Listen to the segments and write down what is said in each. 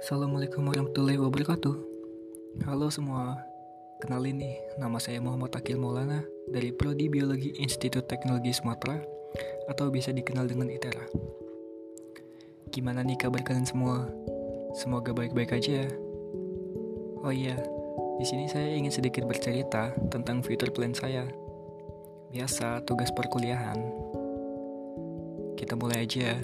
Assalamualaikum warahmatullahi wabarakatuh. Halo semua. Kenalin nih, nama saya Muhammad Akil Maulana Dari Prodi Biologi Institut Teknologi Sumatera Atau bisa dikenal dengan ITERA Gimana nih kabar kalian semua? Semoga baik-baik aja ya. Oh iya, di sini saya ingin sedikit bercerita tentang future plan saya. Biasa, tugas perkuliahan. Kita mulai aja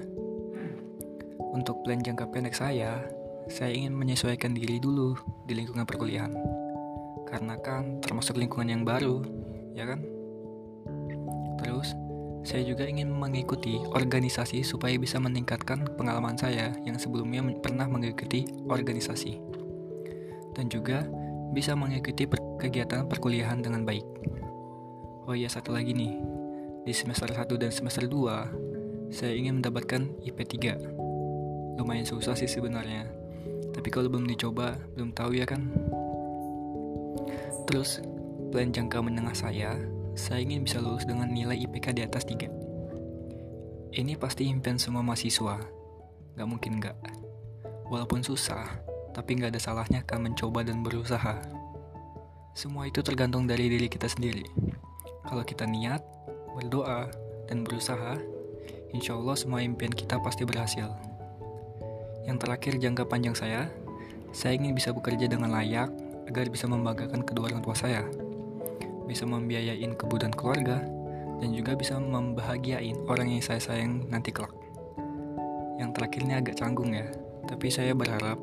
untuk plan jangka pendek saya, saya ingin menyesuaikan diri dulu di lingkungan perkuliahan. Karena kan termasuk lingkungan yang baru, ya kan? Terus, saya juga ingin mengikuti organisasi supaya bisa meningkatkan pengalaman saya yang sebelumnya pernah mengikuti organisasi. Dan juga bisa mengikuti per kegiatan perkuliahan dengan baik. Oh iya, satu lagi nih. Di semester 1 dan semester 2, saya ingin mendapatkan IP 3. Lumayan susah sih sebenarnya tapi kalau belum dicoba, belum tahu ya kan. Terus, plan jangka menengah saya, saya ingin bisa lulus dengan nilai IPK di atas 3. Ini pasti impian semua mahasiswa. Gak mungkin gak. Walaupun susah, tapi gak ada salahnya kan mencoba dan berusaha. Semua itu tergantung dari diri kita sendiri. Kalau kita niat, berdoa, dan berusaha, insya Allah semua impian kita pasti berhasil. Yang terakhir jangka panjang saya, saya ingin bisa bekerja dengan layak agar bisa membanggakan kedua orang tua saya, bisa membiayain kebutuhan keluarga, dan juga bisa membahagiain orang yang saya sayang nanti kelak. Yang terakhir ini agak canggung ya, tapi saya berharap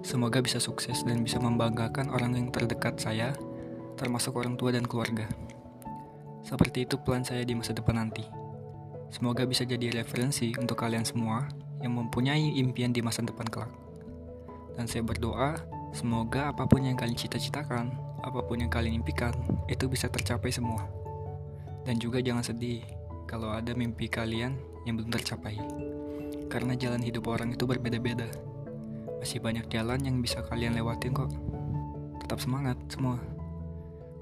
semoga bisa sukses dan bisa membanggakan orang yang terdekat saya, termasuk orang tua dan keluarga. Seperti itu plan saya di masa depan nanti. Semoga bisa jadi referensi untuk kalian semua yang mempunyai impian di masa depan kelak. Dan saya berdoa, semoga apa pun yang kalian cita-citakan, apa pun yang kalian impikan, itu bisa tercapai semua. Dan juga jangan sedih kalau ada mimpi kalian yang belum tercapai. Karena jalan hidup orang itu berbeda-beda. Masih banyak jalan yang bisa kalian lewatin kok. Tetap semangat semua.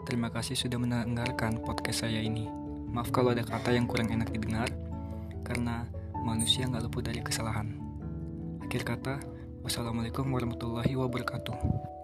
Terima kasih sudah mendengarkan podcast saya ini. Maaf kalau ada kata yang kurang enak didengar, karena manusia nggak luput dari kesalahan. Akhir kata, wassalamualaikum warahmatullahi wabarakatuh.